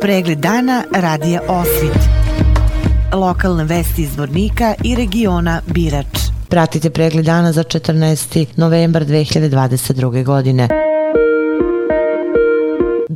Pregled dana radija Osvit. Lokalne vesti iz Vornika i regiona Birač. Pratite pregled dana za 14. novembar 2022. godine.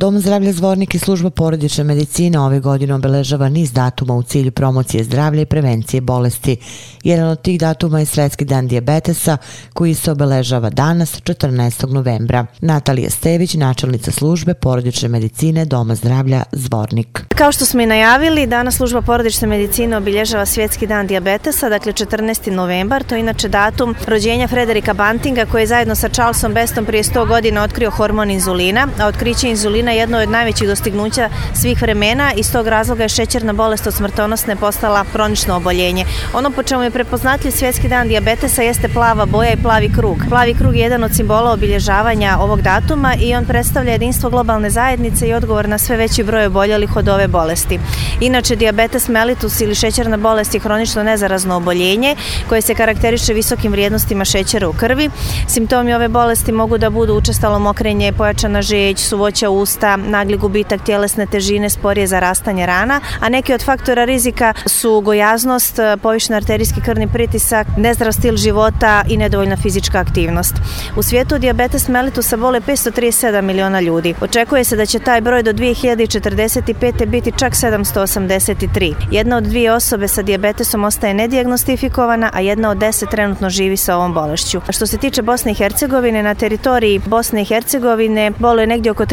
Dom zdravlja Zvornik i služba porodične medicine ove godine obeležava niz datuma u cilju promocije zdravlja i prevencije bolesti. Jedan od tih datuma je Svetski dan dijabetesa koji se obeležava danas 14. novembra. Natalija Stević, načelnica službe porodične medicine Doma zdravlja Zvornik. Kao što smo i najavili, danas služba porodične medicine obilježava Svjetski dan dijabetesa, dakle 14. novembar, to je inače datum rođenja Frederika Bantinga koji je zajedno sa Charlesom Bestom prije 100 godina otkrio hormon inzulina, a otkriće inzulina jedno od najvećih dostignuća svih vremena i iz tog razloga je šećerna bolest od smrtonosne postala kronično oboljenje. Ono po čemu je prepoznatljiv Svjetski dan dijabetesa jeste plava boja i plavi krug. Plavi krug je jedan od simbola obilježavanja ovog datuma i on predstavlja jedinstvo globalne zajednice i odgovor na sve veći broj oboljelih od ove bolesti. Inače, diabetes mellitus ili šećerna bolest je hronično nezarazno oboljenje koje se karakteriše visokim vrijednostima šećera u krvi. Simptomi ove bolesti mogu da budu učestalo mokrenje, pojačana žeć, suvoća usta, nagli gubitak tjelesne težine, sporije zarastanje rana, a neki od faktora rizika su gojaznost, povišen arterijski krvni pritisak, nezdrav stil života i nedovoljna fizička aktivnost. U svijetu diabetes mellitusa bole 537 miliona ljudi. Očekuje se da će taj broj do 2045. biti čak 783. Jedna od dvije osobe sa dijabetesom ostaje nedijagnostifikovana, a jedna od deset trenutno živi sa ovom bolešću. A što se tiče Bosne i Hercegovine, na teritoriji Bosne i Hercegovine boluje negdje oko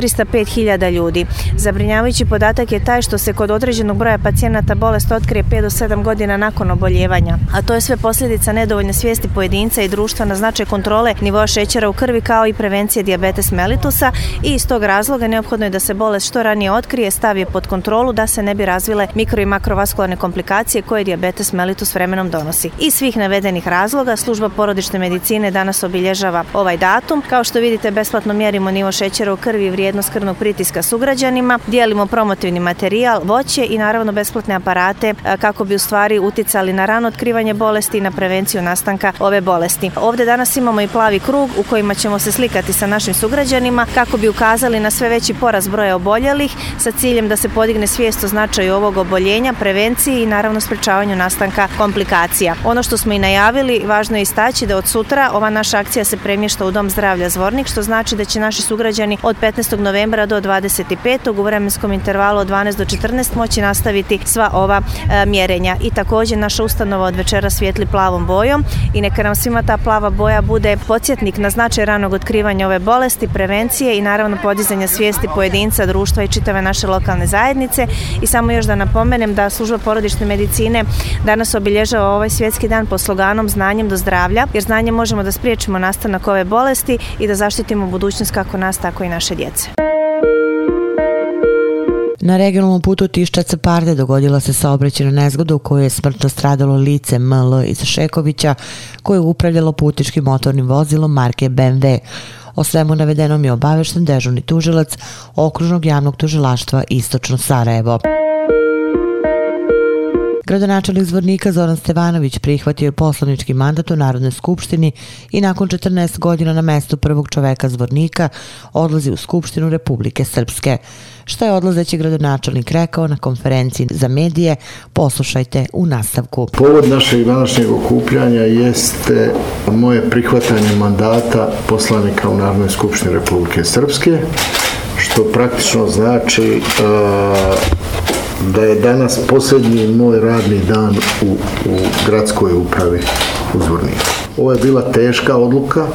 305.000 ljudi. Zabrinjavajući podatak je taj što se kod određenog broja pacijenata bolest otkrije 5 do 7 godina nakon oboljevanja, a to je sve posljedica nedovoljne svijesti pojedinca i društva na značaj kontrole nivoa šećera u krvi kao i prevencije diabetes mellitusa i iz tog razloga neophodno je da se bolest što ranije otkrije, stavi pod kontrolu da se ne bi razvile mikro i makrovaskularne komplikacije koje diabetes mellitus vremenom donosi. Iz svih navedenih razloga služba porodične medicine danas obilježava ovaj datum. Kao što vidite besplatno mjerimo nivo šećera u krvi i vrijednost krvnog pritiska sugrađanima, dijelimo promotivni materijal, voće i naravno besplatne aparate kako bi u stvari uticali na rano otkrivanje bolesti i na prevenciju nastanka ove bolesti. Ovde danas imamo i plavi krug u kojima ćemo se slikati sa našim sugrađanima kako bi ukazali na sve veći porast broja oboljelih sa ciljem da se podigne svijest o značaju ovog oboljenja, prevenciji i naravno sprečavanju nastanka komplikacija. Ono što smo i najavili, važno je istaći da od sutra ova naša akcija se premješta u Dom zdravlja Zvornik, što znači da će naši sugrađani od 15. novembra do 25. u vremenskom intervalu od 12 do 14 moći nastaviti sva ova e, mjerenja. I također naša ustanova od večera svijetli plavom bojom i neka nam svima ta plava boja bude podsjetnik na značaj ranog otkrivanja ove bolesti, prevencije i naravno podizanja svijesti pojedinca, društva i čitave naše lokalne zajednice. I samo još da napomenem da služba porodične medicine danas obilježava ovaj svjetski dan po sloganom znanjem do zdravlja, jer znanjem možemo da spriječimo nastanak ove bolesti i da zaštitimo budućnost kako nas, tako i naše djece. Na regionalnom putu Tiščaca Parde dogodila se saobraćena nezgoda u kojoj je smrtno stradalo lice ML iz Šekovića koje je upravljalo putičkim motornim vozilom marke BMW. O svemu navedenom je obavešten dežurni tužilac okružnog javnog tužilaštva Istočno Sarajevo. Gradonačelnik Zvornika Zoran Stevanović prihvatio je poslovnički mandat u Narodnoj skupštini i nakon 14 godina na mestu prvog čoveka Zvornika odlazi u Skupštinu Republike Srpske. Što je odlazeći gradonačelnik rekao na konferenciji za medije, poslušajte u nastavku. Povod našeg današnjeg okupljanja jeste moje prihvatanje mandata poslanika u Narodnoj skupštini Republike Srpske, što praktično znači da je danas posljednji moj radni dan u, u gradskoj upravi u Zvorniku. Ovo je bila teška odluka,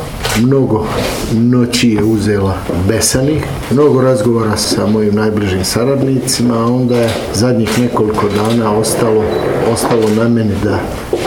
mnogo noći je uzela besanih, mnogo razgovora sa mojim najbližim saradnicima, a onda je zadnjih nekoliko dana ostalo, ostalo na meni da,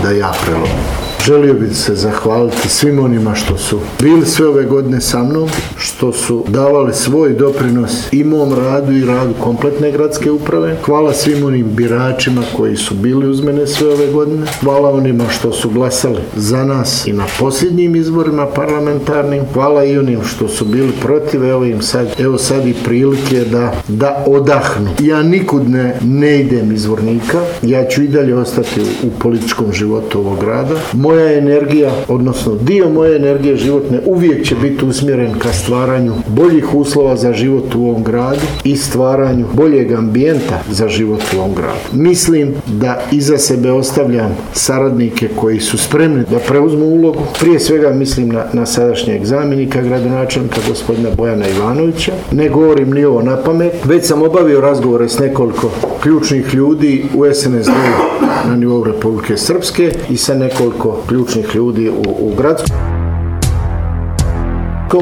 da ja prelomim. Želio bih se zahvaliti svim onima što su bili sve ove godine sa mnom, što su davali svoj doprinos i mom radu i radu kompletne gradske uprave. Hvala svim onim biračima koji su bili uz mene sve ove godine. Hvala onima što su glasali za nas i na posljednjim izborima parlamentarnim. Hvala i onim što su bili protiv. Evo im sad, evo sad i prilike da, da odahnu. Ja nikud ne, ne idem izvornika. Ja ću i dalje ostati u, u političkom životu ovog grada. Moja moja energija, odnosno dio moje energije životne uvijek će biti usmjeren ka stvaranju boljih uslova za život u ovom gradu i stvaranju boljeg ambijenta za život u ovom gradu. Mislim da iza sebe ostavljam saradnike koji su spremni da preuzmu ulogu. Prije svega mislim na, na sadašnjeg zamjenika gradonačelnika gospodina Bojana Ivanovića. Ne govorim ni ovo na pamet. Već sam obavio razgovore s nekoliko ključnih ljudi u SNSD na nivou Republike Srpske i sa nekoliko ključnih ljudi u, u gradskom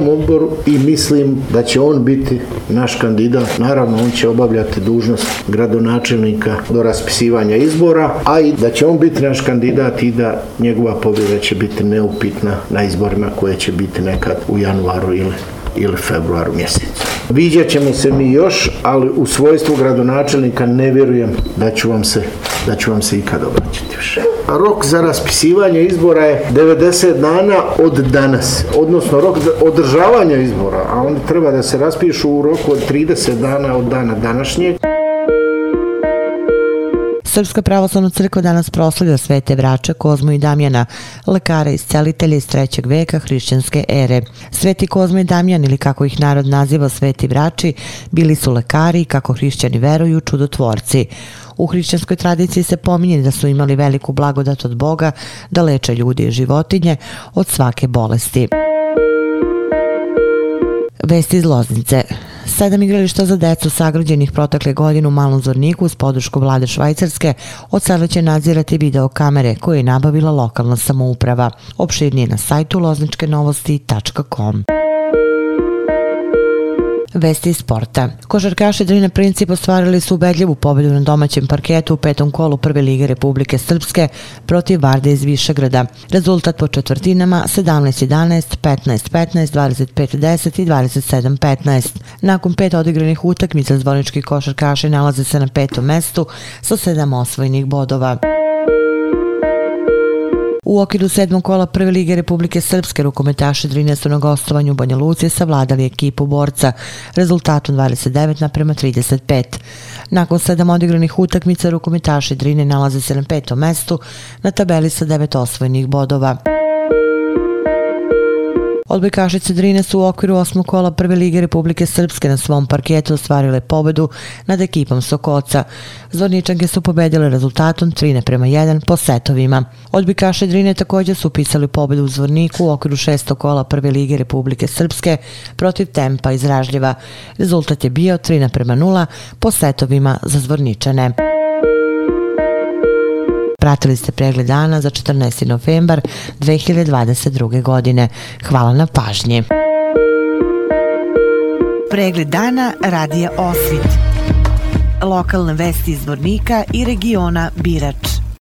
odboru i mislim da će on biti naš kandidat. Naravno, on će obavljati dužnost gradonačelnika do raspisivanja izbora, a i da će on biti naš kandidat i da njegova pobjeda će biti neupitna na izborima koje će biti nekad u januaru ili ili februaru mjesecu. Viđat ćemo se mi još, ali u svojstvu gradonačelnika ne vjerujem da ću vam se, da ću vam se ikad obraćati više. Rok za raspisivanje izbora je 90 dana od danas, odnosno rok održavanja izbora, a oni treba da se raspišu u roku od 30 dana od dana današnjeg. Srpska pravoslavna crkva danas proslavlja svete vrača Kozmu i Damjana, lekara i celitelja iz trećeg veka hrišćanske ere. Sveti Kozmo i Damjan ili kako ih narod naziva sveti vrači, bili su lekari i kako hrišćani veruju čudotvorci. U hrišćanskoj tradiciji se pominje da su imali veliku blagodat od Boga da leče ljudi i životinje od svake bolesti. Vesti iz Loznice. Sedam igrališta za decu sagrađenih protekle godine u Malom Zorniku uz podršku vlade Švajcarske od sada će nadzirati video kamere koje je nabavila lokalna samouprava. Opširnije na sajtu lozničkenovosti.com. Vesti sporta. Košarkaši Drine Princip ostvarili su ubedljivu pobedu na domaćem parketu u petom kolu Prve lige Republike Srpske protiv Varde iz Višegrada. Rezultat po četvrtinama 17-11, 15-15, 25-10 i 27-15. Nakon pet odigranih utakmica zvonički košarkaši nalaze se na petom mestu sa sedam osvojenih bodova. U okviru sedmog kola Prve lige Republike Srpske rukometaši Drine su na gostovanju u Banja Luci savladali ekipu borca rezultatom 29 naprema 35. Nakon sedam odigranih utakmica rukometaši Drine nalaze se na petom mestu na tabeli sa devet osvojenih bodova. Odbojkašice Drine su u okviru osmog kola Prve lige Republike Srpske na svom parketu ostvarile pobedu nad ekipom Sokoca. Zvorničanke su pobedile rezultatom 3 prema 1 po setovima. Odbojkaše Drine također su upisali pobedu u Zvorniku u okviru šestog kola Prve lige Republike Srpske protiv Tempa iz Ražljeva. Rezultat je bio 3 prema 0 po setovima za Zvorničane. Pratili ste pregled dana za 14. novembar 2022. godine. Hvala na pažnji. Pregled dana radija Osvit. Lokalne vesti iz Vornika i regiona Birač.